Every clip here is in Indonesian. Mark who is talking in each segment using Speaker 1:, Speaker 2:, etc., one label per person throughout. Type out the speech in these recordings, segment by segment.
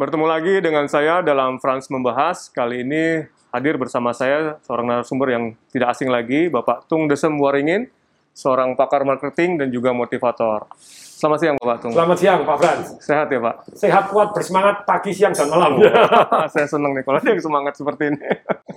Speaker 1: Bertemu lagi dengan saya dalam Frans Membahas. Kali ini hadir bersama saya seorang narasumber yang tidak asing lagi, Bapak Tung Desem Waringin, seorang pakar marketing dan juga motivator. Selamat siang Bapak Tung.
Speaker 2: Selamat siang Pak Frans.
Speaker 1: Sehat ya Pak?
Speaker 2: Sehat kuat bersemangat pagi siang dan malam.
Speaker 1: saya senang nih kalau ada yang semangat seperti ini.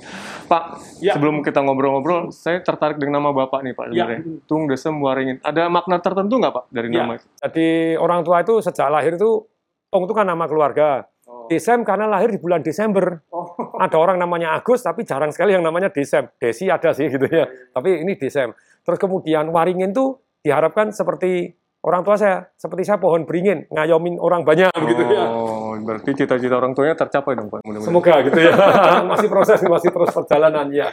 Speaker 1: Pak,
Speaker 2: Ya.
Speaker 1: sebelum kita ngobrol-ngobrol, saya tertarik dengan nama Bapak nih Pak.
Speaker 2: Ya.
Speaker 1: sebenarnya. Tung Desem Waringin. Ada makna tertentu nggak Pak dari
Speaker 2: Ya.
Speaker 1: nama itu?
Speaker 2: Jadi orang tua itu sejak lahir itu Tong itu kan nama keluarga.
Speaker 1: Oh.
Speaker 2: Desem karena lahir di bulan Desember. Ada orang namanya Agus tapi jarang sekali yang namanya Desem. Desi ada sih gitu ya. Tapi ini Desem. Terus kemudian Waringin tuh diharapkan seperti orang tua saya, seperti saya pohon beringin, ngayomin orang banyak begitu ya.
Speaker 1: Oh, berarti cita-cita orang tuanya tercapai dong Pak. Mudah-mudahan.
Speaker 2: Semoga gitu ya. masih proses, masih terus perjalanan ya.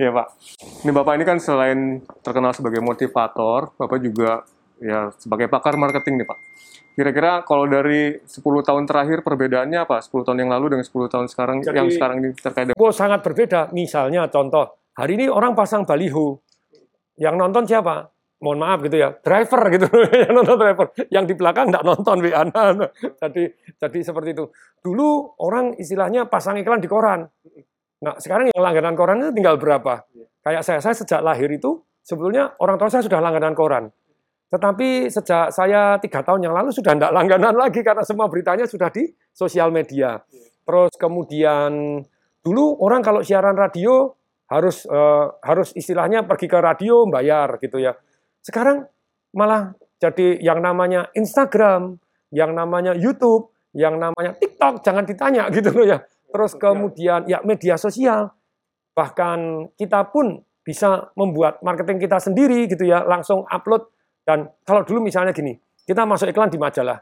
Speaker 1: Iya Pak. Ini Bapak ini kan selain terkenal sebagai motivator, Bapak juga ya sebagai pakar marketing nih Pak. Kira-kira kalau dari 10 tahun terakhir perbedaannya apa? 10 tahun yang lalu dengan 10 tahun sekarang
Speaker 2: Jadi-
Speaker 1: yang sekarang ini terkait dengan
Speaker 2: Oh, sangat berbeda. Misalnya contoh, hari ini orang pasang baliho. Yang nonton siapa? Mohon maaf gitu ya, driver gitu. yang nonton driver. Yang di belakang nggak nonton WA. jadi jadi seperti itu. Dulu orang istilahnya pasang iklan di koran. Nah, sekarang yang langganan koran itu tinggal berapa? Kayak saya, saya sejak lahir itu sebetulnya orang tua saya sudah langganan koran. Tetapi sejak saya tiga tahun yang lalu sudah tidak langganan lagi karena semua beritanya sudah di sosial media. Terus kemudian dulu orang kalau siaran radio harus eh, harus istilahnya pergi ke radio bayar gitu ya. Sekarang malah jadi yang namanya Instagram, yang namanya YouTube, yang namanya TikTok jangan ditanya gitu loh ya. Terus kemudian ya media sosial. Bahkan kita pun bisa membuat marketing kita sendiri gitu ya, langsung upload dan kalau dulu misalnya gini, kita masuk iklan di majalah.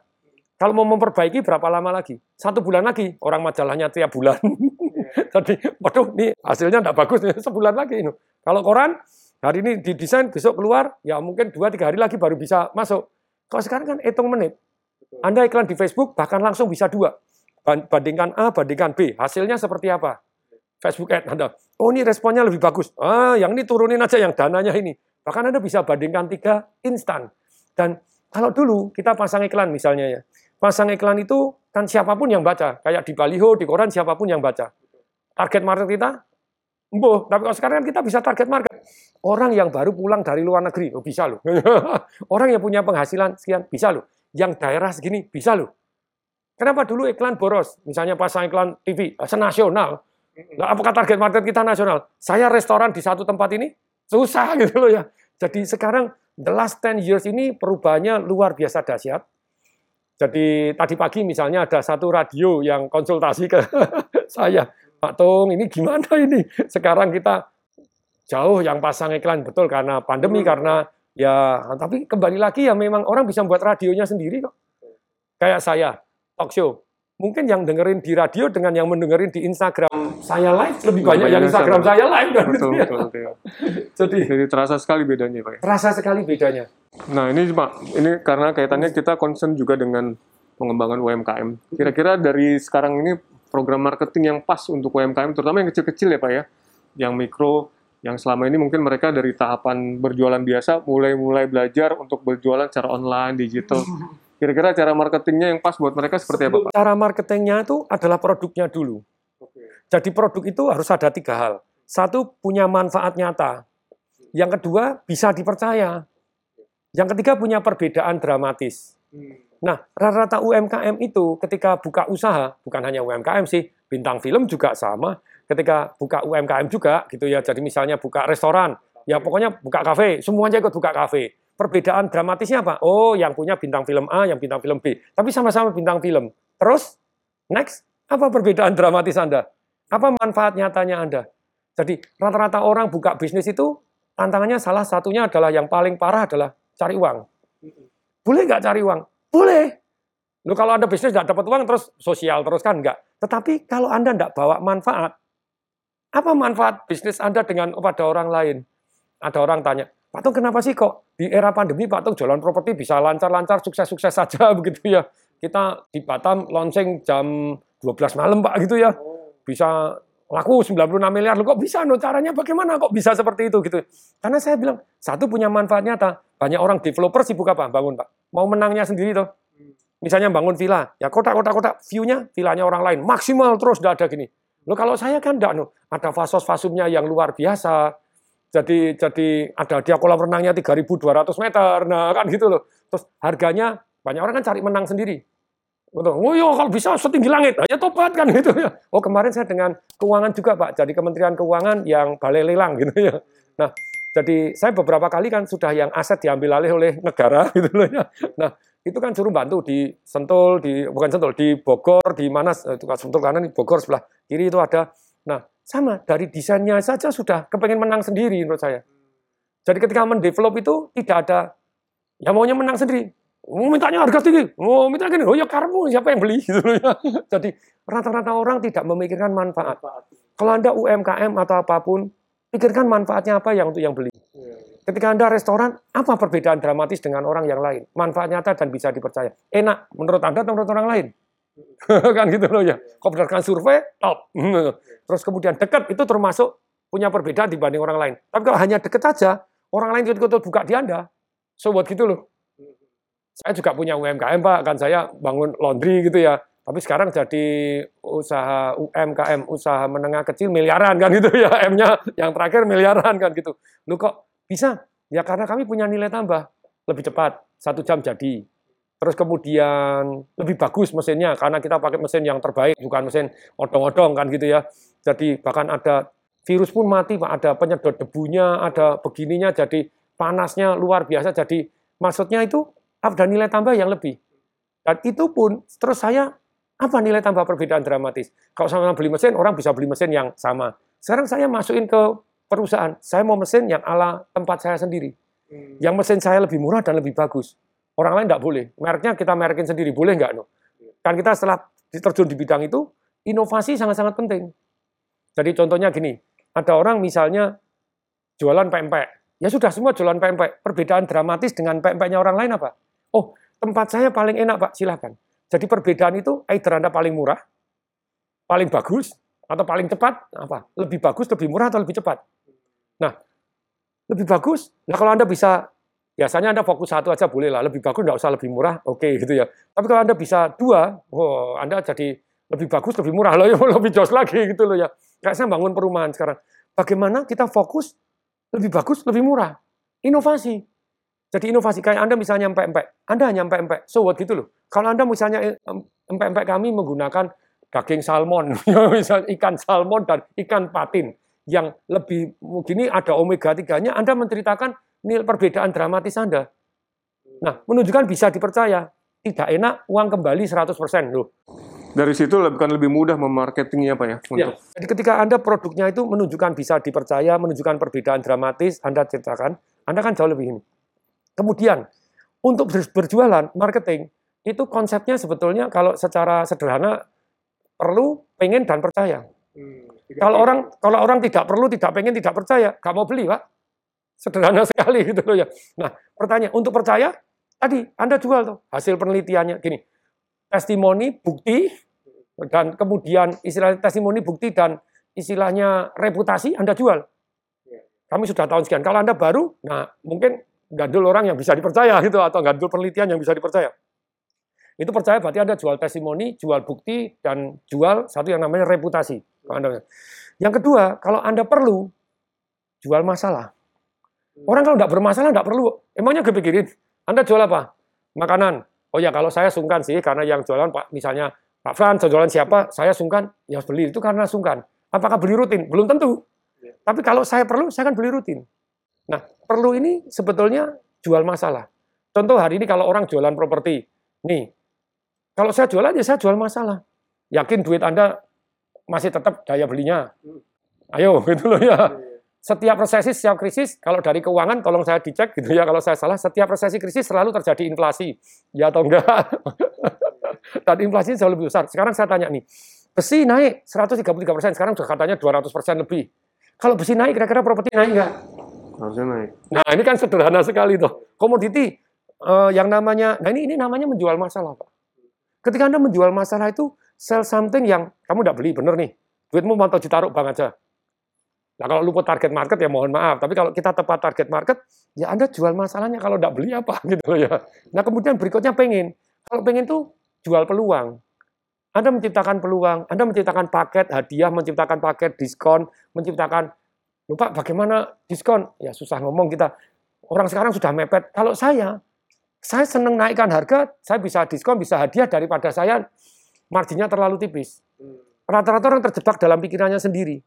Speaker 2: Kalau mau memperbaiki berapa lama lagi? Satu bulan lagi, orang majalahnya tiap bulan. Jadi, waduh, ini hasilnya tidak bagus, sebulan lagi ini. Kalau koran, hari ini didesain, besok keluar, ya mungkin dua tiga hari lagi baru bisa masuk. Kalau sekarang kan hitung menit. Anda iklan di Facebook, bahkan langsung bisa dua. Ban- Bandingkan A, bandingkan B. Hasilnya seperti apa? Facebook ad Anda. Oh ini responnya lebih bagus. Ah, yang ini turunin aja yang dananya ini. Bahkan Anda bisa bandingkan tiga instan. Dan kalau dulu kita pasang iklan misalnya ya. Pasang iklan itu kan siapa pun yang baca. Kayak di baliho, di koran siapa pun yang baca. Target market kita, embuh. Tapi kalau sekarang kan kita bisa target market. Orang yang baru pulang dari luar negeri, oh bisa loh. Orang yang punya penghasilan sekian, bisa loh. Yang daerah segini, bisa loh. Kenapa dulu iklan boros? Misalnya pasang iklan TV, eh, senasional. Nah, apakah target market kita nasional? Saya restoran di satu tempat ini susah gitu loh ya. Jadi sekarang the last 10 years ini perubahannya luar biasa dahsyat. Jadi tadi pagi misalnya ada satu radio yang konsultasi ke saya, Pak Tung, ini gimana ini? Sekarang kita jauh yang pasang iklan betul karena pandemi karena ya tapi kembali lagi ya memang orang bisa buat radionya sendiri kok. Kayak saya talk show. Mungkin yang dengerin di radio dengan yang mendengerin di Instagram saya live lebih banyak yang Instagram saya live kan gitu
Speaker 1: betul, betul, betul.
Speaker 2: Jadi
Speaker 1: Jadi terasa sekali bedanya Pak.
Speaker 2: terasa sekali bedanya.
Speaker 1: Nah ini Pak, ini karena kaitannya kita concern juga dengan pengembangan UMKM. Kira-kira dari sekarang ini program marketing yang pas untuk UMKM, terutama yang kecil-kecil ya Pak ya, yang mikro, yang selama ini mungkin mereka dari tahapan berjualan biasa, mulai-mulai belajar untuk berjualan secara online, digital. Kira-kira cara marketingnya yang pas buat mereka seperti apa Pak?
Speaker 2: Cara marketingnya itu adalah produknya dulu. Jadi produk itu harus ada tiga hal. Satu, punya manfaat nyata. Yang kedua, bisa dipercaya. Yang ketiga, punya perbedaan dramatis. Nah, rata-rata UMKM itu ketika buka usaha, bukan hanya UMKM sih, bintang film juga sama. Ketika buka UMKM juga, gitu ya. Jadi misalnya buka restoran, ya pokoknya buka kafe, semuanya ikut buka kafe. Perbedaan dramatisnya apa? Oh, yang punya bintang film A, yang bintang film B. Tapi sama-sama bintang film. Terus, next, apa perbedaan dramatis Anda? Apa manfaat nyatanya Anda? Jadi rata-rata orang buka bisnis itu tantangannya salah satunya adalah yang paling parah adalah cari uang. Boleh nggak cari uang? Boleh. Loh, kalau Anda bisnis nggak dapat uang terus sosial terus kan nggak. Tetapi kalau Anda nggak bawa manfaat, apa manfaat bisnis Anda dengan pada orang lain? Ada orang tanya, Pak Tung kenapa sih kok di era pandemi Pak Tung jualan properti bisa lancar-lancar, sukses-sukses saja begitu ya? Kita di Batam launching jam 12 malam Pak gitu ya. Bisa laku 96 miliar. Loh, kok bisa no caranya bagaimana kok bisa seperti itu gitu. Karena saya bilang, satu punya manfaat nyata. Banyak orang developer sibuk apa? Bangun Pak. Mau menangnya sendiri toh. misalnya bangun villa, ya kotak-kotak-kotak view-nya villanya orang lain, maksimal terus tidak ada gini. Loh kalau saya kan enggak, no. ada fasos-fasumnya yang luar biasa, jadi jadi ada dia kolam renangnya 3.200 meter, nah kan gitu loh. Terus harganya banyak orang kan cari menang sendiri. Oh iya kalau bisa setinggi langit, nah, ya tobat kan gitu ya. Oh kemarin saya dengan keuangan juga Pak, jadi Kementerian Keuangan yang balai lelang gitu ya. Nah jadi saya beberapa kali kan sudah yang aset diambil alih oleh negara gitu loh ya. Nah itu kan suruh bantu di Sentul, di bukan Sentul, di Bogor, di mana itu kan Sentul kanan, di Bogor sebelah kiri itu ada. Nah sama dari desainnya saja sudah kepengen menang sendiri menurut saya. Jadi ketika mendevelop itu tidak ada yang maunya menang sendiri Oh, mintanya harga tinggi. Oh, minta gini. Oh, ya karmu siapa yang beli gitu ya. Jadi rata-rata orang tidak memikirkan manfaat. Kalau Anda UMKM atau apa pun, pikirkan manfaatnya apa yang untuk yang beli. Ketika Anda restoran, apa perbedaan dramatis dengan orang yang lain? Manfaat nyata dan bisa dipercaya. Enak menurut Anda atau menurut orang lain? kan gitu loh ya. Kalau berdasarkan survei, top. Terus kemudian dekat itu termasuk punya perbedaan dibanding orang lain. Tapi kalau hanya dekat saja, orang lain ikut-ikut buka di Anda, so buat gitu loh. Saya juga punya UMKM Pak, kan saya bangun laundry gitu ya. Tapi sekarang jadi usaha UMKM, usaha menengah kecil miliaran kan gitu ya. M-nya yang terakhir miliaran kan gitu. Lu kok bisa? Ya karena kami punya nilai tambah. Lebih cepat, satu jam jadi. Terus kemudian lebih bagus mesinnya, karena kita pakai mesin yang terbaik, bukan mesin odong-odong kan gitu ya. Jadi bahkan ada virus pun mati Pak, ada penyedot debunya, ada begininya, jadi panasnya luar biasa. Jadi maksudnya itu ada nilai tambah yang lebih. Dan itu pun terus saya apa nilai tambah perbedaan dramatis? Kalau sama beli mesin, orang bisa beli mesin yang sama. Sekarang saya masukin ke perusahaan, saya mau mesin yang ala tempat saya sendiri. Hmm. Yang mesin saya lebih murah dan lebih bagus. Orang lain tidak boleh. Mereknya kita merekin sendiri, boleh nggak? No? Kan kita setelah terjun di bidang itu, inovasi sangat-sangat penting. Jadi contohnya gini, ada orang misalnya jualan pempek. Ya sudah semua jualan pempek. Perbedaan dramatis dengan pempeknya orang lain apa? Oh, tempat saya paling enak, Pak, silahkan. Jadi perbedaan itu, either Anda paling murah, paling bagus, atau paling cepat, apa? Lebih bagus, lebih murah, atau lebih cepat? Nah, lebih bagus. Nah, kalau Anda bisa, biasanya Anda fokus satu aja boleh lah. Lebih bagus, nggak usah lebih murah, oke okay, gitu ya. Tapi kalau Anda bisa dua, oh, Anda jadi lebih bagus, lebih murah, loh, lebih jos lagi gitu loh ya. Kayak saya bangun perumahan sekarang. Bagaimana kita fokus lebih bagus, lebih murah? Inovasi. Jadi inovasi kayak Anda misalnya empek-empek, Anda hanya empek-empek, so what gitu loh. Kalau Anda misalnya eh, empek-empek kami menggunakan daging salmon, misalnya ikan salmon dan ikan patin yang lebih begini ada omega 3-nya, Anda menceritakan nilai perbedaan dramatis Anda. Nah, menunjukkan bisa dipercaya. Tidak enak, uang kembali 100% loh.
Speaker 1: Dari situ bukan lebih mudah memarketingnya Pak ya?
Speaker 2: Untuk... ya? Jadi ketika Anda produknya itu menunjukkan bisa dipercaya, menunjukkan perbedaan dramatis, Anda ceritakan, Anda kan jauh lebih ini. Kemudian untuk berjualan marketing itu konsepnya sebetulnya kalau secara sederhana perlu, pengen dan percaya. Hmm, kalau orang kalau orang tidak perlu, tidak pengen, tidak percaya, gak mau beli pak. Sederhana sekali gitu loh ya. Nah pertanyaan untuk percaya tadi Anda jual tuh hasil penelitiannya gini testimoni bukti dan kemudian istilah testimoni bukti dan istilahnya reputasi Anda jual. Iya. Kami sudah tahun sekian. Kalau Anda baru, nah mungkin gandul orang yang bisa dipercaya gitu atau gandul penelitian yang bisa dipercaya. Itu percaya berarti Anda jual testimoni, jual bukti dan jual satu yang namanya reputasi. Yang kedua, kalau Anda perlu jual masalah. Orang kalau tidak bermasalah tidak perlu. Emangnya kepikirin, Anda jual apa? Makanan. Oh ya kalau saya sungkan sih karena yang jualan Pak misalnya Pak Frans jualan siapa, saya sungkan, ya beli itu karena sungkan. Apakah beli rutin? Belum tentu. Iya. Tapi kalau saya perlu, saya akan beli rutin. Nah, perlu ini sebetulnya jual masalah. Contoh hari ini kalau orang jualan properti, nih, kalau saya jualan ya saya jual masalah. Yakin duit Anda masih tetap daya belinya. Ayo, gitu loh ya. Setiap resesi, setiap krisis, kalau dari keuangan tolong saya dicek gitu ya kalau saya salah, setiap resesi krisis selalu terjadi inflasi. Ya atau enggak? Dan inflasi jauh lebih besar. Sekarang saya tanya nih, besi naik 133 persen, sekarang sudah katanya 200 persen lebih. Kalau besi naik, kira-kira properti naik enggak?
Speaker 1: Harusnya naik.
Speaker 2: Nah ini kan sederhana sekali tuh. Komoditi uh, yang namanya, nah ini ini namanya menjual masalah pak. Ketika anda menjual masalah itu sell something yang kamu tidak beli, bener nih. Duitmu mau ditaruh bang aja. Nah kalau lupa target market ya mohon maaf. Tapi kalau kita tepat target market, ya anda jual masalahnya. Kalau tidak beli apa gitu loh ya. Nah kemudian berikutnya pengen Kalau pengen tuh jual peluang. Anda menciptakan peluang, Anda menciptakan paket hadiah, menciptakan paket diskon, menciptakan lupa bagaimana diskon? Ya susah ngomong kita. Orang sekarang sudah mepet. Kalau saya, saya senang naikkan harga, saya bisa diskon, bisa hadiah daripada saya marginnya terlalu tipis. Hmm. Rata-rata orang terjebak dalam pikirannya sendiri.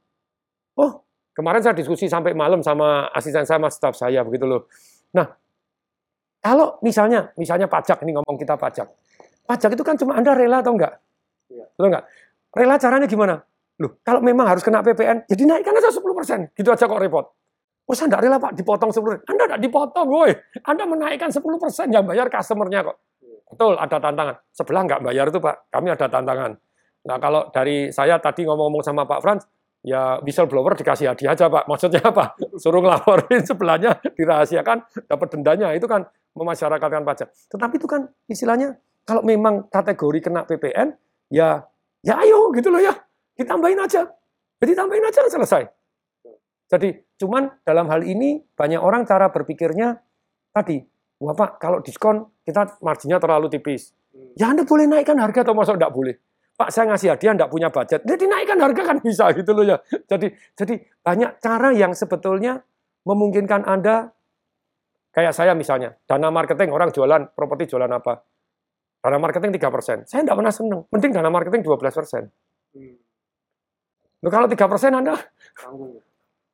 Speaker 2: Oh, kemarin saya diskusi sampai malam sama asisten saya, sama staff saya, begitu loh. Nah, kalau misalnya, misalnya pajak, ini ngomong kita pajak. Pajak itu kan cuma Anda rela atau enggak? Ya. Betul enggak? Rela caranya gimana? Loh, kalau memang harus kena PPN, jadi ya naikkan aja 10%. Gitu aja kok repot. Oh, saya enggak rela Pak, dipotong 10%. Anda enggak dipotong, woi. Anda menaikkan 10% yang bayar customer-nya kok. Betul, ada tantangan. Sebelah enggak bayar itu Pak, kami ada tantangan. Nah, kalau dari saya tadi ngomong-ngomong sama Pak Frans, ya whistleblower dikasih hadiah aja Pak. Maksudnya apa? Suruh ngelaporin sebelahnya, dirahasiakan, dapat dendanya. Itu kan memasyarakatkan pajak. Tetapi itu kan istilahnya, kalau memang kategori kena PPN, ya ya ayo gitu loh ya ditambahin aja. Jadi tambahin aja selesai. Jadi cuman dalam hal ini banyak orang cara berpikirnya tadi, wah Pak kalau diskon kita marginnya terlalu tipis. Ya Anda boleh naikkan harga atau masuk enggak boleh. Pak saya ngasih hadiah enggak punya budget. Jadi naikkan harga kan bisa gitu loh ya. Jadi jadi banyak cara yang sebetulnya memungkinkan Anda kayak saya misalnya, dana marketing orang jualan properti jualan apa? Dana marketing 3%. Saya enggak pernah senang. Mending dana marketing 12%. Hmm. Loh, kalau tiga persen Anda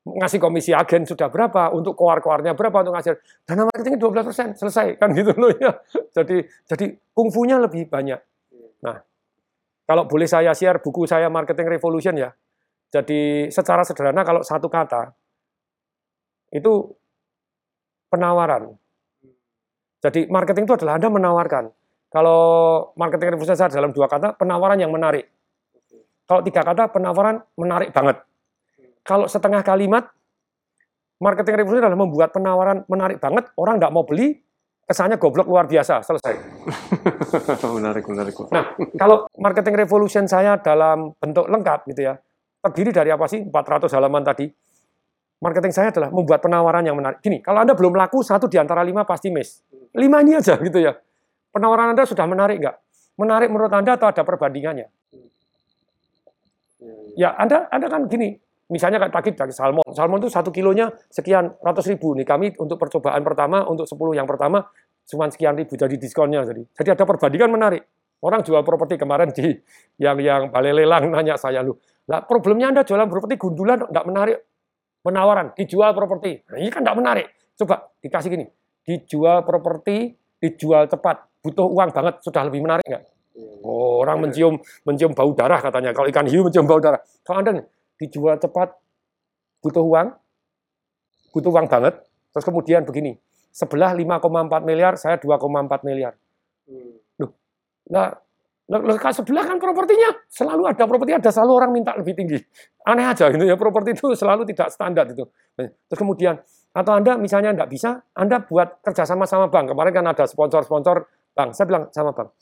Speaker 2: ngasih komisi agen sudah berapa, untuk keluar-keluarnya berapa untuk ngasih dana marketing 12 persen selesai kan gitu loh ya. Jadi jadi kungfunya lebih banyak. Nah, kalau boleh saya share buku saya Marketing Revolution ya. Jadi secara sederhana kalau satu kata itu penawaran. Jadi marketing itu adalah Anda menawarkan. Kalau marketing revolution saya dalam dua kata, penawaran yang menarik. Kalau tiga kata penawaran menarik banget. Kalau setengah kalimat, marketing revolusi adalah membuat penawaran menarik banget, orang nggak mau beli, kesannya goblok luar biasa, selesai.
Speaker 1: menarik, menarik.
Speaker 2: Nah, kalau marketing revolution saya dalam bentuk lengkap gitu ya, terdiri dari apa sih 400 halaman tadi? Marketing saya adalah membuat penawaran yang menarik. Gini, kalau Anda belum laku, satu di antara lima pasti miss. Lima ini aja gitu ya. Penawaran Anda sudah menarik nggak? Menarik menurut Anda atau ada perbandingannya? Ya, Anda, Anda kan gini, misalnya kayak tadi dari salmon. Salmon itu satu kilonya sekian ratus ribu. Nih kami untuk percobaan pertama, untuk 10 yang pertama, cuma sekian ribu jadi diskonnya. Jadi, jadi ada perbandingan menarik. Orang jual properti kemarin di yang yang balai lelang nanya saya lu, lah problemnya anda jualan properti gundulan enggak menarik penawaran dijual properti. Nah, ini kan enggak menarik. Coba dikasih gini, dijual properti, dijual cepat, butuh uang banget, sudah lebih menarik enggak? Oh, orang mencium mencium bau darah katanya. Kalau ikan hiu mencium bau darah. Kalau Anda dijual cepat butuh uang, butuh uang banget. Terus kemudian begini, sebelah 5,4 miliar, saya 2,4 miliar. Loh, nah, Loh, sebelah kan propertinya selalu ada properti ada selalu orang minta lebih tinggi. Aneh aja gitu ya properti itu selalu tidak standar itu. Terus kemudian atau Anda misalnya tidak bisa, Anda buat kerjasama sama bank. Kemarin kan ada sponsor-sponsor bank. Saya bilang sama bank,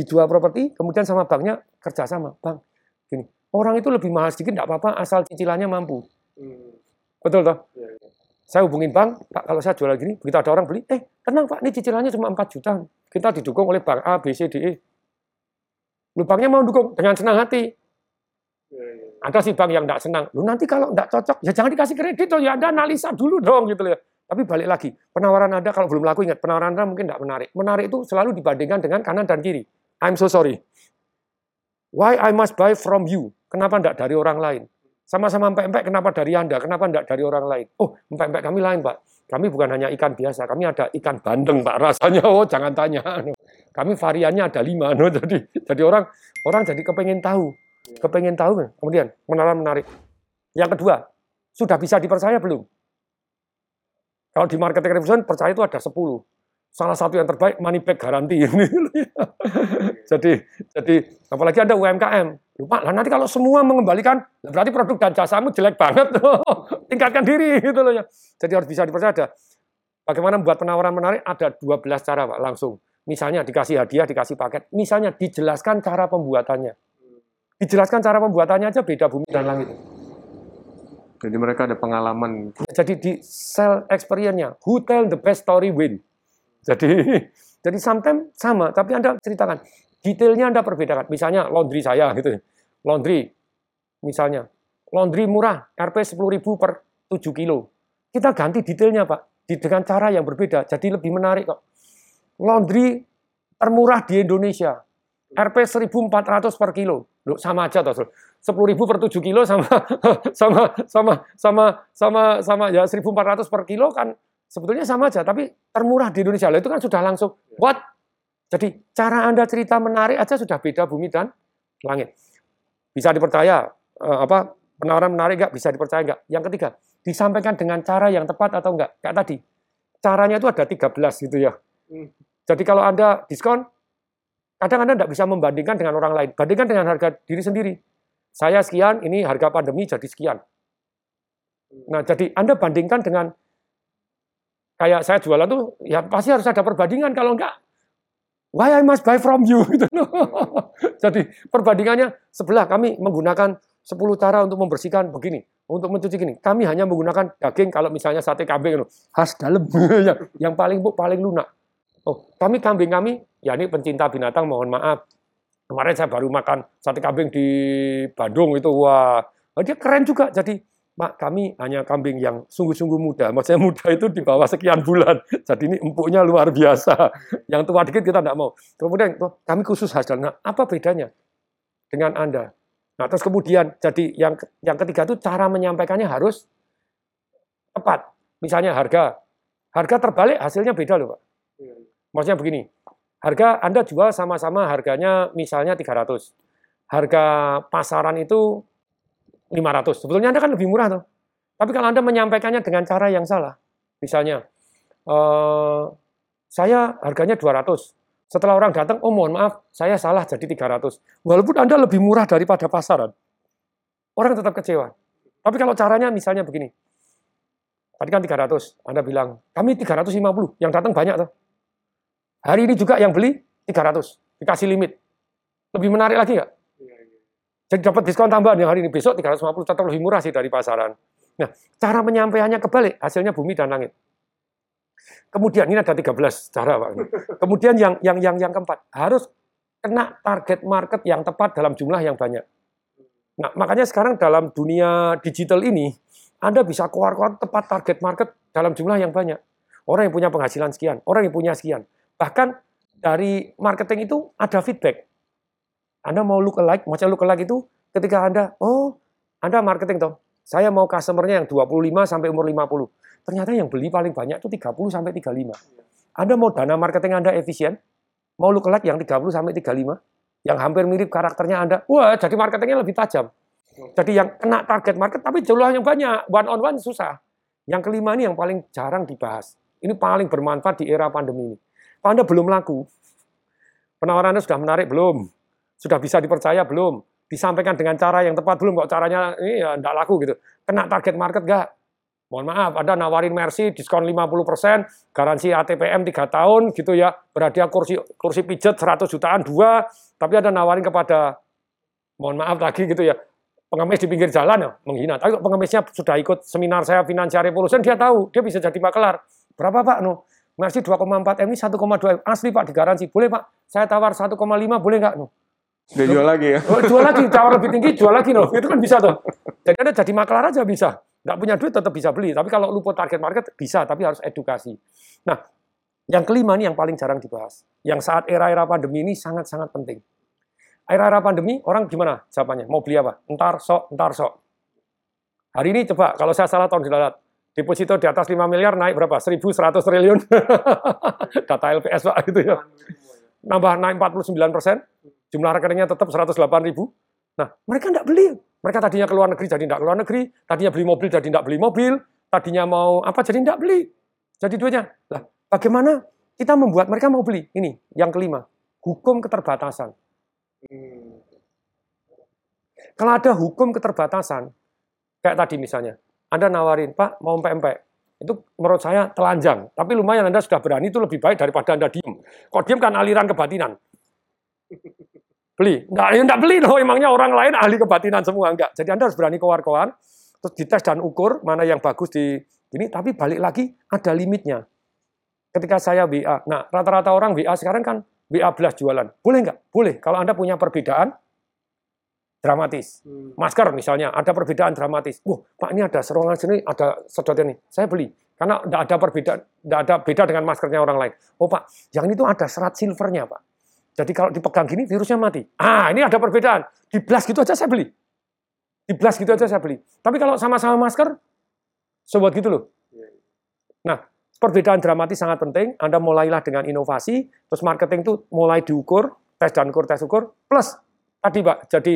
Speaker 2: dijual properti, kemudian sama banknya kerja sama. Bang, gini, orang itu lebih mahal sedikit, tidak apa-apa, asal cicilannya mampu. Hmm. Betul toh? Ya, ya. Saya hubungin bank, Pak, kalau saya jual gini, begitu ada orang beli, eh, tenang Pak, ini cicilannya cuma 4 juta. Kita didukung oleh bank A, B, C, D, E. Lu banknya mau dukung dengan senang hati. Ya, ya. Ada sih bank yang tidak senang. Lu nanti kalau tidak cocok, ya jangan dikasih kredit loh, ya Anda analisa dulu dong gitu ya. Tapi balik lagi, penawaran Anda kalau belum laku ingat, penawaran Anda mungkin tidak menarik. Menarik itu selalu dibandingkan dengan kanan dan kiri. I'm so sorry. Why I must buy from you? Kenapa tidak dari orang lain? Sama-sama empek-empek, kenapa dari Anda? Kenapa tidak dari orang lain? Oh, empek-empek kami lain, Pak. Kami bukan hanya ikan biasa, kami ada ikan bandeng, Pak. Rasanya, oh jangan tanya. Kami variannya ada lima. No. Jadi, jadi orang orang jadi kepengen tahu. Kepengen tahu, kemudian menarik menarik. Yang kedua, sudah bisa dipercaya belum? Kalau di marketing revolution, percaya itu ada 10 salah satu yang terbaik money back garanti ini. jadi jadi apalagi ada UMKM. Lupa lah nanti kalau semua mengembalikan berarti produk dan jasamu jelek banget. Tingkatkan diri gitu loh ya. Jadi harus bisa dipercaya ada. Bagaimana membuat penawaran menarik? Ada 12 cara Pak langsung. Misalnya dikasih hadiah, dikasih paket. Misalnya dijelaskan cara pembuatannya. Dijelaskan cara pembuatannya aja beda bumi dan langit.
Speaker 1: Jadi mereka ada pengalaman.
Speaker 2: Jadi di sell experience-nya, who tell the best story win. Jadi Jadi sometimes sama, tapi Anda ceritakan. Detailnya Anda perbedakan. Misalnya laundry saya gitu. Laundry, misalnya. Laundry murah, RP 10.000 per 7 kilo. Kita ganti detailnya Pak. Dengan cara yang berbeda. Jadi lebih menarik kok. Laundry termurah di Indonesia. RP 1.400 per kilo. Loh, sama aja toh. 10.000 per 7 kilo sama sama sama sama sama sama ya 1.400 per kilo kan sebetulnya sama aja, tapi termurah di Indonesia. Loh, itu kan sudah langsung what? Jadi cara Anda cerita menarik aja sudah beda bumi dan langit. Bisa dipercaya eh, apa penawaran menarik nggak? Bisa dipercaya nggak? Yang ketiga, disampaikan dengan cara yang tepat atau enggak? Kayak tadi. Caranya itu ada 13 gitu ya. Hmm. Jadi kalau Anda diskon, kadang Anda tidak bisa membandingkan dengan orang lain. Bandingkan dengan harga diri sendiri. Saya sekian, ini harga pandemi jadi sekian. Nah, jadi Anda bandingkan dengan kayak saya jualan tuh ya pasti harus ada perbandingan kalau enggak why I must buy from you gitu. Jadi perbandingannya sebelah kami menggunakan 10 cara untuk membersihkan begini, untuk mencuci gini. Kami hanya menggunakan daging kalau misalnya sate kambing khas dalam yang, yang paling bu paling lunak. Oh, kami kambing kami, ya ini pencinta binatang mohon maaf. Kemarin saya baru makan sate kambing di Bandung itu wah, dia keren juga. Jadi Mak, kami hanya kambing yang sungguh-sungguh muda. Maksudnya muda itu di bawah sekian bulan. Jadi ini empuknya luar biasa. Yang tua dikit kita tidak mau. Kemudian oh, kami khusus hasil. Nah, apa bedanya dengan Anda? Nah, terus kemudian jadi yang yang ketiga itu cara menyampaikannya harus tepat. Misalnya harga. Harga terbalik hasilnya beda loh, Pak. Maksudnya begini. Harga Anda jual sama-sama harganya misalnya 300. Harga pasaran itu 500. Sebetulnya Anda kan lebih murah tuh. Tapi kalau Anda menyampaikannya dengan cara yang salah, misalnya, eh, saya harganya 200. Setelah orang datang, oh mohon maaf, saya salah jadi 300. Walaupun Anda lebih murah daripada pasaran, orang tetap kecewa. Tapi kalau caranya misalnya begini, tadi kan 300, Anda bilang, kami 350, yang datang banyak tuh. Hari ini juga yang beli 300, dikasih limit. Lebih menarik lagi nggak? Jadi dapat diskon tambahan yang hari ini besok 350 tetap lebih murah sih dari pasaran. Nah, cara menyampaikannya kebalik, hasilnya bumi dan langit. Kemudian ini ada 13 cara Pak. Kemudian yang yang yang yang keempat, harus kena target market yang tepat dalam jumlah yang banyak. Nah, makanya sekarang dalam dunia digital ini, Anda bisa keluar-keluar tepat target market dalam jumlah yang banyak. Orang yang punya penghasilan sekian, orang yang punya sekian. Bahkan dari marketing itu ada feedback. Anda mau look alike, macam look alike itu ketika Anda, oh, Anda marketing toh. Saya mau customernya yang 25 sampai umur 50. Ternyata yang beli paling banyak itu 30 sampai 35. Anda mau dana marketing Anda efisien? Mau look alike yang 30 sampai 35? Yang hampir mirip karakternya Anda. Wah, jadi marketingnya lebih tajam. Jadi yang kena target market tapi jumlah yang banyak, one on one susah. Yang kelima ini yang paling jarang dibahas. Ini paling bermanfaat di era pandemi ini. Kalau Anda belum laku, penawaran Anda sudah menarik belum? Sudah bisa dipercaya belum? Disampaikan dengan cara yang tepat belum? Kok caranya ini ya enggak laku gitu. Kena target market enggak? Mohon maaf, ada nawarin Mercy diskon 50%, garansi ATPM 3 tahun gitu ya. Berhadiah kursi kursi pijet 100 jutaan dua, tapi ada nawarin kepada mohon maaf lagi gitu ya. Pengemis di pinggir jalan ya, menghina. Tapi pengemisnya sudah ikut seminar saya Financial Revolution, dia tahu, dia bisa jadi makelar. Berapa Pak? No? Mercy 2,4 M ini 1,2 asli Pak digaransi. Boleh Pak, saya tawar 1,5 boleh nggak? No?
Speaker 1: Dia jual lagi ya?
Speaker 2: Oh, jual lagi, tawar lebih tinggi, jual lagi loh. Itu kan bisa tuh. Jadi Anda jadi maklar aja bisa. Nggak punya duit tetap bisa beli. Tapi kalau luput target market bisa, tapi harus edukasi. Nah, yang kelima nih yang paling jarang dibahas. Yang saat era-era pandemi ini sangat-sangat penting. Era-era pandemi, orang gimana jawabannya? Mau beli apa? Entar sok, entar sok. Hari ini coba, kalau saya salah tahun dilalat. Deposito di atas 5 miliar naik berapa? 1.100 triliun. Data LPS Pak gitu ya. Nambah naik 49 persen jumlah rekeningnya tetap 108 ribu. Nah, mereka tidak beli. Mereka tadinya ke luar negeri jadi tidak ke luar negeri, tadinya beli mobil jadi tidak beli mobil, tadinya mau apa jadi tidak beli. Jadi duitnya. Lah, bagaimana kita membuat mereka mau beli? Ini yang kelima, hukum keterbatasan. Kalau ada hukum keterbatasan, kayak tadi misalnya, Anda nawarin, Pak, mau empek-empek. Itu menurut saya telanjang. Tapi lumayan Anda sudah berani, itu lebih baik daripada Anda diem. Kok diem kan aliran kebatinan. Beli. Enggak, ya enggak beli loh. Emangnya orang lain ahli kebatinan semua. Enggak. Jadi Anda harus berani keluar-keluar. Terus dites dan ukur mana yang bagus di ini. Tapi balik lagi ada limitnya. ketika saya WA, nah rata-rata orang WA sekarang kan WA belas jualan. Boleh nggak? Boleh. Kalau Anda punya perbedaan dramatis.
Speaker 1: Hmm.
Speaker 2: Masker misalnya, ada perbedaan dramatis. Wah, Pak ini ada serongan sini, ada sedotan ini. Saya beli. Karena tidak ada perbedaan, tidak ada beda dengan maskernya orang lain. Oh Pak, yang itu ada serat silvernya Pak. Jadi kalau dipegang gini virusnya mati. Ah, ini ada perbedaan. Di blast gitu aja saya beli. Di blast gitu aja saya beli. Tapi kalau sama-sama masker, sobat gitu loh. Nah, perbedaan dramatis sangat penting. Anda mulailah dengan inovasi, terus marketing itu mulai diukur, tes dan ukur, tes ukur, plus tadi Pak, jadi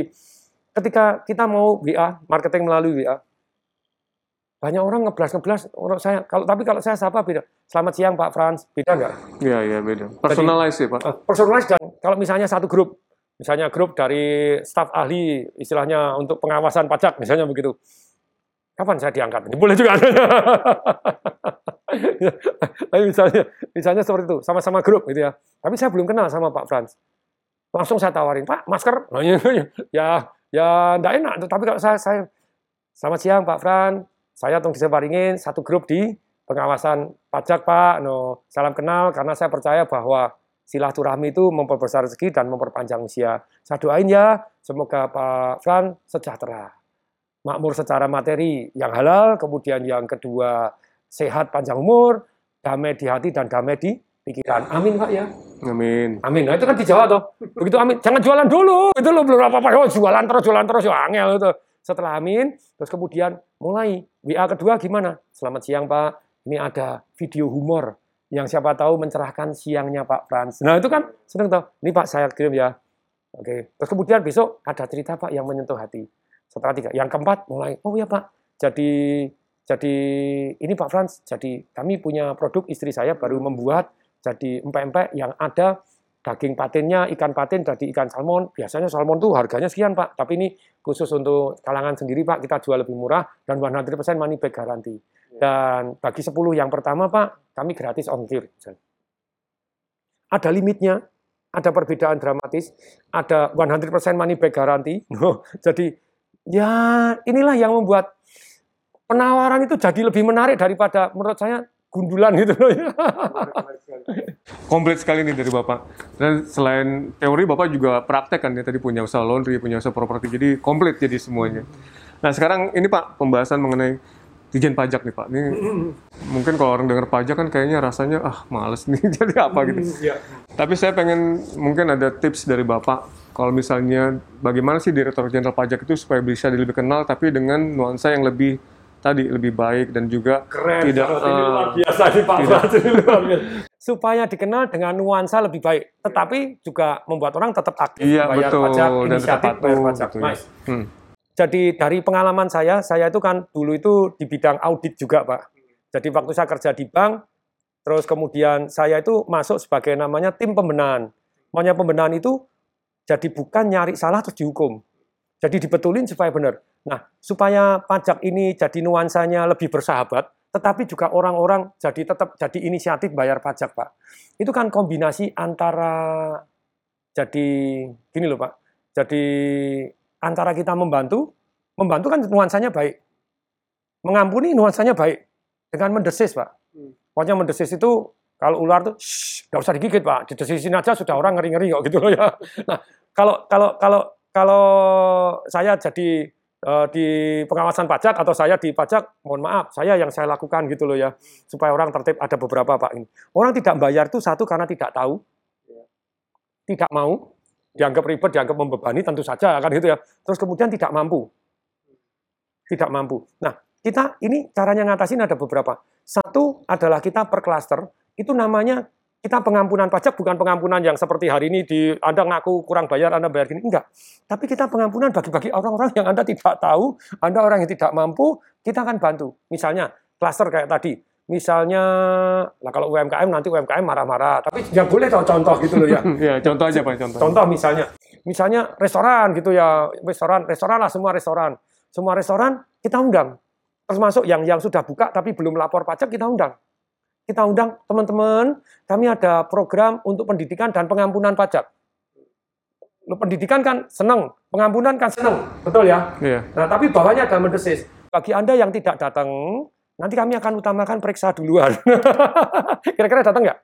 Speaker 2: ketika kita mau WA, marketing melalui WA, banyak orang ngeblas-ngeblas orang saya kalau tapi kalau saya sapa beda. Selamat siang Pak Frans, beda nggak?
Speaker 1: Iya, iya beda. Personalize ya, Pak.
Speaker 2: Uh, personalize dan kalau misalnya satu grup, misalnya grup dari staf ahli istilahnya untuk pengawasan pajak misalnya begitu. Kapan saya diangkat? Ini boleh juga. Tapi misalnya, misalnya seperti itu, sama-sama grup gitu ya. Tapi saya belum kenal sama Pak Frans. Langsung saya tawarin, Pak, masker. ya, ya, enggak enak. Tapi kalau saya, saya selamat siang Pak Frans, saya Tung Diseparingin, satu grup di pengawasan pajak Pak. No, salam kenal karena saya percaya bahwa silaturahmi itu memperbesar rezeki dan memperpanjang usia. Saya doain ya, semoga Pak Fran sejahtera. Makmur secara materi yang halal, kemudian yang kedua sehat panjang umur, damai di hati dan damai di pikiran. Amin Pak ya.
Speaker 1: Amin.
Speaker 2: Amin. Nah itu kan dijawab tuh. Begitu amin. Jangan jualan dulu. Itu lo belum apa-apa. Oh, jualan terus, jualan terus. Ya angel itu. Setelah amin, terus kemudian mulai WA kedua gimana? Selamat siang Pak, ini ada video humor yang siapa tahu mencerahkan siangnya Pak Frans. Nah itu kan seneng tahu. Ini Pak saya kirim ya. Oke. Terus kemudian besok ada cerita Pak yang menyentuh hati. Setelah tiga. Yang keempat mulai. Oh ya Pak. Jadi jadi ini Pak Frans. Jadi kami punya produk istri saya baru membuat jadi empek-empek yang ada daging patinnya ikan patin jadi ikan salmon. Biasanya salmon tuh harganya sekian pak. Tapi ini khusus untuk kalangan sendiri pak. Kita jual lebih murah dan 100% money back garanti dan bagi 10 yang pertama pak kami gratis ongkir. Ada limitnya. Ada perbedaan dramatis. Ada 100% money back garanti jadi ya inilah yang membuat penawaran itu jadi lebih menarik daripada menurut saya gundulan gitu loh ya.
Speaker 1: Komplit sekali nih dari Bapak. Dan selain teori, Bapak juga praktek kan ya tadi punya usaha laundry, punya usaha properti, jadi komplit jadi semuanya. Nah sekarang ini Pak, pembahasan mengenai Dijen pajak nih Pak. Ini mungkin kalau orang dengar pajak kan kayaknya rasanya ah males nih jadi apa gitu.
Speaker 2: Ya.
Speaker 1: Tapi saya pengen mungkin ada tips dari Bapak kalau misalnya bagaimana sih Direktur Jenderal Pajak itu supaya bisa lebih kenal tapi dengan nuansa yang lebih tadi lebih baik dan juga
Speaker 2: Keren,
Speaker 1: tidak
Speaker 2: ini
Speaker 1: eh,
Speaker 2: luar biasa nih Pak
Speaker 1: tidak.
Speaker 2: Frans, ini luar biasa. Supaya dikenal dengan nuansa lebih baik, tetapi juga membuat orang tetap aktif
Speaker 1: iya
Speaker 2: bayar
Speaker 1: betul
Speaker 2: pajak,
Speaker 1: dan
Speaker 2: inisiatif
Speaker 1: tetap
Speaker 2: bayar pajak.
Speaker 1: ya.
Speaker 2: Mas,
Speaker 1: Hmm.
Speaker 2: Jadi dari pengalaman saya, saya itu kan dulu itu di bidang audit juga Pak. Jadi waktu saya kerja di bank, terus kemudian saya itu masuk sebagai namanya tim pembenahan. Maunya pembenahan itu jadi bukan nyari salah terus dihukum. Jadi dibetulin supaya benar. Nah, supaya pajak ini jadi nuansanya lebih bersahabat, tetapi juga orang-orang jadi tetap jadi inisiatif bayar pajak, Pak. Itu kan kombinasi antara jadi gini loh, Pak. Jadi antara kita membantu, membantu kan nuansanya baik. Mengampuni nuansanya baik. Dengan mendesis, Pak.
Speaker 1: Hmm.
Speaker 2: Pokoknya mendesis itu kalau ular tuh, nggak usah digigit, Pak. Didesisin aja sudah orang ngeri-ngeri kok gitu loh ya. Nah, kalau kalau kalau kalau saya jadi eh, di pengawasan pajak atau saya di pajak, mohon maaf, saya yang saya lakukan gitu loh ya, supaya orang tertib ada beberapa pak ini. Orang tidak bayar itu satu karena tidak tahu, tidak mau, dianggap ribet, dianggap membebani, tentu saja kan gitu ya. Terus kemudian tidak mampu, tidak mampu. Nah kita ini caranya ngatasin ada beberapa. Satu adalah kita per klaster, itu namanya kita pengampunan pajak bukan pengampunan yang seperti hari ini di Anda ngaku kurang bayar, Anda bayar gini. Enggak. Tapi kita pengampunan bagi-bagi orang-orang yang Anda tidak tahu, Anda orang yang tidak mampu, kita akan bantu. Misalnya, klaster kayak tadi. Misalnya, nah kalau UMKM nanti UMKM marah-marah. Tapi ya boleh tahu contoh gitu loh ya.
Speaker 1: ya contoh aja Pak contoh.
Speaker 2: Contoh misalnya, misalnya restoran gitu ya, restoran, restoran lah semua restoran. Semua restoran kita undang. Termasuk yang yang sudah buka tapi belum lapor pajak kita undang kita undang teman-teman, kami ada program untuk pendidikan dan pengampunan pajak. Lo pendidikan kan seneng, pengampunan kan seneng, betul ya?
Speaker 1: Iya.
Speaker 2: Nah, tapi bawahnya ada mendesis. Bagi Anda yang tidak datang, nanti kami akan utamakan periksa duluan. Kira-kira datang nggak?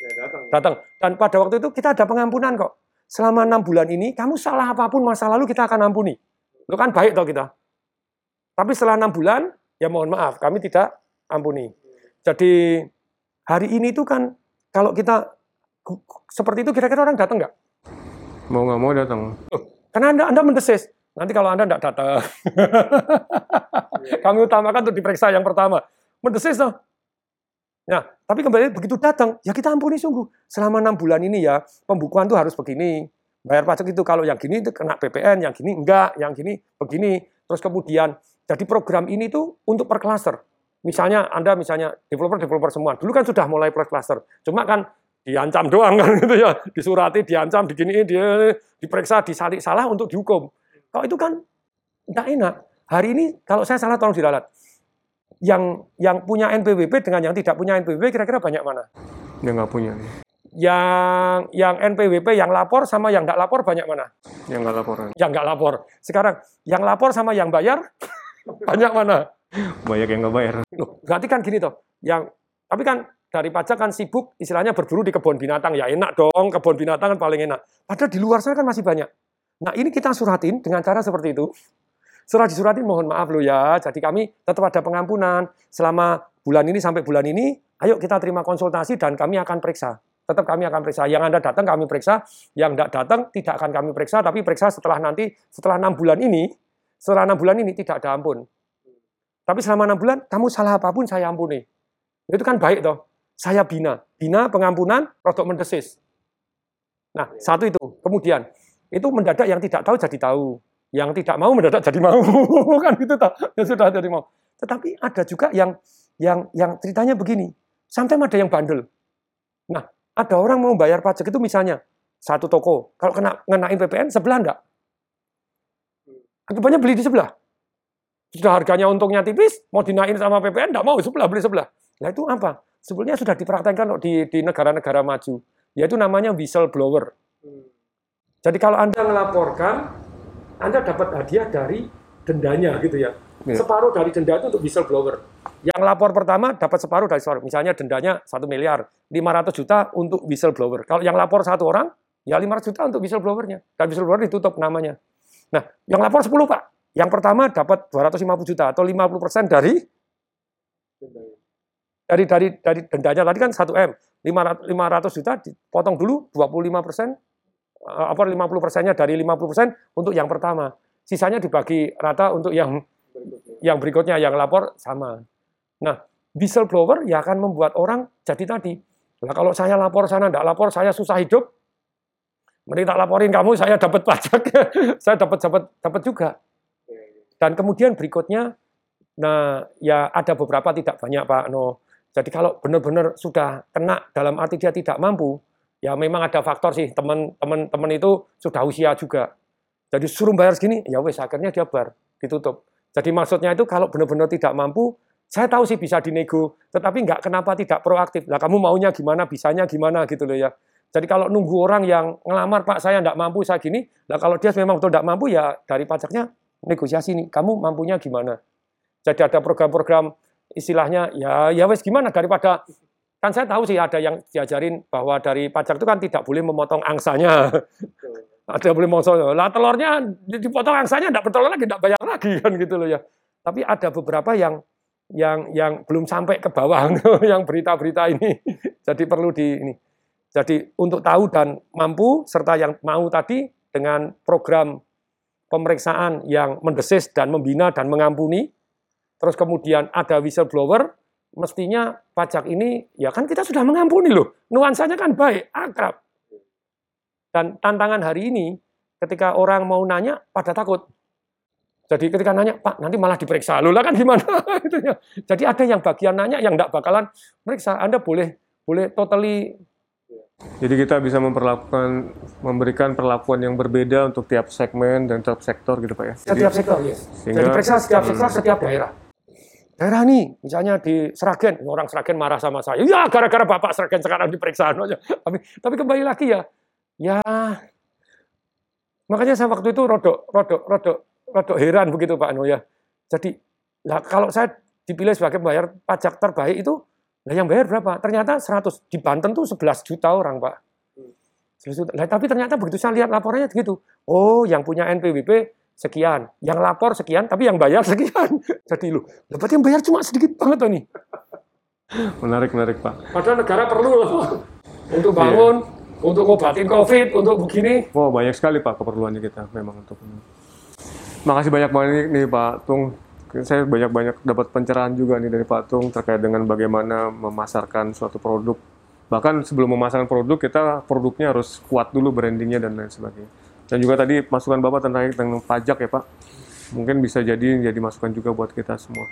Speaker 1: Ya, datang.
Speaker 2: Datang. Dan pada waktu itu kita ada pengampunan kok. Selama enam bulan ini, kamu salah apa pun masa lalu kita akan ampuni. Lu kan baik toh kita. Tapi setelah enam bulan, ya mohon maaf, kami tidak ampuni. Jadi hari ini itu kan kalau kita seperti itu kira-kira orang datang nggak?
Speaker 1: Mau nggak mau datang.
Speaker 2: Karena anda anda mendesis. Nanti kalau anda tidak datang, kami utamakan untuk diperiksa yang pertama. Mendesis toh. Nah, tapi kembali begitu datang, ya kita ampuni sungguh. Selama enam bulan ini ya, pembukuan tuh harus begini. Bayar pajak itu kalau yang gini itu kena PPN, yang gini enggak, yang gini begini. Terus kemudian, jadi program ini tuh untuk per cluster. Misalnya Anda misalnya developer-developer semua, dulu kan sudah mulai per cluster. Cuma kan diancam doang kan gitu ya, disurati, diancam, diginiin, dia diperiksa, disalik salah untuk dihukum. Kalau itu kan enggak enak. Hari ini kalau saya salah tolong diralat yang yang punya NPWP dengan yang tidak punya NPWP kira-kira banyak mana?
Speaker 1: Yang nggak punya.
Speaker 2: Yang yang NPWP yang lapor sama yang nggak lapor banyak mana?
Speaker 1: Yang nggak lapor.
Speaker 2: Yang nggak lapor. Sekarang yang lapor sama yang bayar banyak mana?
Speaker 1: Banyak yang nggak bayar.
Speaker 2: Loh, berarti kan gini toh. Yang tapi kan dari pajak kan sibuk istilahnya berburu di kebun binatang ya enak dong kebun binatang kan paling enak. Padahal di luar sana kan masih banyak. Nah ini kita suratin dengan cara seperti itu Surah disuratin mohon maaf lo ya. Jadi kami tetap ada pengampunan selama bulan ini sampai bulan ini. Ayo kita terima konsultasi dan kami akan periksa. Tetap kami akan periksa. Yang Anda datang kami periksa, yang tidak datang tidak akan kami periksa, tapi periksa setelah nanti setelah enam bulan ini, setelah enam bulan ini tidak ada ampun. Tapi selama enam bulan kamu salah apa pun saya ampuni. Itu kan baik toh. Saya bina, bina pengampunan, rodok mendesis. Nah, satu itu. Kemudian, itu mendadak yang tidak tahu jadi tahu. Yang tidak mau mendadak jadi mau. Kan gitu toh. Ya sudah jadi mau. Tetapi ada juga yang yang yang ceritanya begini. Sampai ada yang bandel. Nah ada orang mau bayar pajak itu misalnya satu toko. Kalau kena ngenain PPN sebelah enggak? Akibatnya beli di sebelah sudah harganya untungnya tipis mau dinaikin sama PPN enggak mau sebelah beli sebelah nah itu apa sebetulnya sudah dipraktekkan di di negara-negara maju yaitu namanya whistleblower jadi kalau anda melaporkan anda dapat hadiah dari dendanya gitu ya. Yeah. Separuh dari denda itu untuk whistleblower. Yang lapor pertama dapat separuh dari separuh. Misalnya dendanya satu miliar, 500 juta untuk whistleblower. Kalau yang lapor satu orang, ya 500 juta untuk whistleblowernya. Dan whistleblower ditutup namanya. Nah, yang lapor 10 Pak. Yang pertama dapat 250 juta atau 50 persen dari dari dari dari dendanya tadi kan 1 m 500, 500 juta dipotong dulu 25 persen Eh, apa 50 persennya dari 50 persen untuk yang pertama. Sisanya dibagi rata untuk yang yang berikutnya yang lapor sama. Nah, whistleblower ya akan membuat orang jadi tadi. Nah, kalau saya lapor sana tidak lapor, saya susah hidup. Mending tak laporin kamu, saya dapat pajak, saya dapat dapat dapat juga. Dan kemudian berikutnya, nah ya ada beberapa tidak banyak Pak No. Jadi kalau benar-benar sudah kena dalam arti dia tidak mampu, ya memang ada faktor sih teman-teman teman itu sudah usia juga. Jadi suruh bayar segini, ya wes akhirnya dia bar, ditutup. Jadi maksudnya itu kalau benar-benar tidak mampu, saya tahu sih bisa dinego, tetapi nggak kenapa tidak proaktif. Lah kamu maunya gimana, bisanya gimana gitu loh ya. Jadi kalau nunggu orang yang ngelamar, Pak saya nggak mampu, saya gini, lah kalau dia memang betul nggak mampu ya dari pajaknya negosiasi nih, kamu mampunya gimana. Jadi ada program-program istilahnya ya ya wes gimana daripada Kan saya tahu sih ada yang diajarin bahwa dari pajak itu kan tidak boleh memotong angsanya. ada boleh memotong. Lah telurnya dipotong angsanya tidak bertelur lagi, tidak bayar lagi kan gitu loh ya. Tapi ada beberapa yang yang yang belum sampai ke bawah yang berita-berita ini. Jadi perlu di ini. Jadi untuk tahu dan mampu serta yang mau tadi dengan program pemeriksaan yang mendesis dan membina dan mengampuni, terus kemudian ada whistleblower mestinya pajak ini ya kan kita sudah mengampuni loh. Nuansanya kan baik, akrab. Dan tantangan hari ini ketika orang mau nanya pada takut. Jadi ketika nanya, Pak, nanti malah diperiksa. Loh lah kan gimana? gitu ya. Jadi ada yang bagian nanya yang tidak bakalan meriksa. Anda boleh boleh totally
Speaker 1: jadi kita bisa memperlakukan memberikan perlakuan yang berbeda untuk tiap segmen dan tiap sektor gitu Pak ya.
Speaker 2: Setiap sektor, ya. Sehingga, Jadi periksa setiap sektor, setiap daerah daerah nih, misalnya di Seragen, orang Seragen marah sama saya. Ya, gara-gara Bapak Seragen sekarang diperiksa. Tapi, tapi kembali lagi ya, ya, makanya saya waktu itu rodok, rodok, rodok, rodok heran begitu Pak Ano ya. Jadi, nah, kalau saya dipilih sebagai bayar pajak terbaik itu, nah yang bayar berapa? Ternyata 100. Di Banten tuh 11 juta orang, Pak. 11 juta. Nah, tapi ternyata begitu saya lihat laporannya gitu. Oh, yang punya NPWP sekian, yang lapor sekian, tapi yang bayar sekian. Jadi lu, dapat yang bayar cuma sedikit banget tuh nih.
Speaker 1: Menarik, menarik Pak.
Speaker 2: Padahal negara perlu loh untuk bangun, untuk obatin COVID, untuk begini.
Speaker 1: Wow, banyak sekali Pak keperluannya kita memang untuk ini. Makasih banyak banget nih Pak Tung. Saya banyak-banyak dapat pencerahan juga nih dari Pak Tung terkait dengan bagaimana memasarkan suatu produk. Bahkan sebelum memasarkan produk, kita produknya harus kuat dulu brandingnya dan lain sebagainya. Dan juga tadi masukan Bapak tentang, tentang pajak ya Pak. Mungkin bisa jadi jadi masukan juga buat kita semua.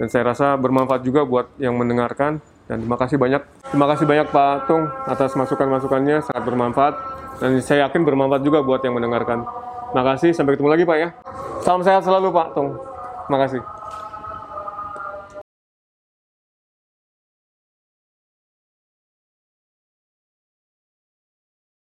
Speaker 1: Dan saya rasa bermanfaat juga buat yang mendengarkan. Dan terima kasih banyak. Terima kasih banyak Pak Tung atas masukan-masukannya, sangat bermanfaat. Dan saya yakin bermanfaat juga buat yang mendengarkan. Terima kasih, sampai ketemu lagi Pak ya. Salam sehat selalu Pak Tung. Terima kasih.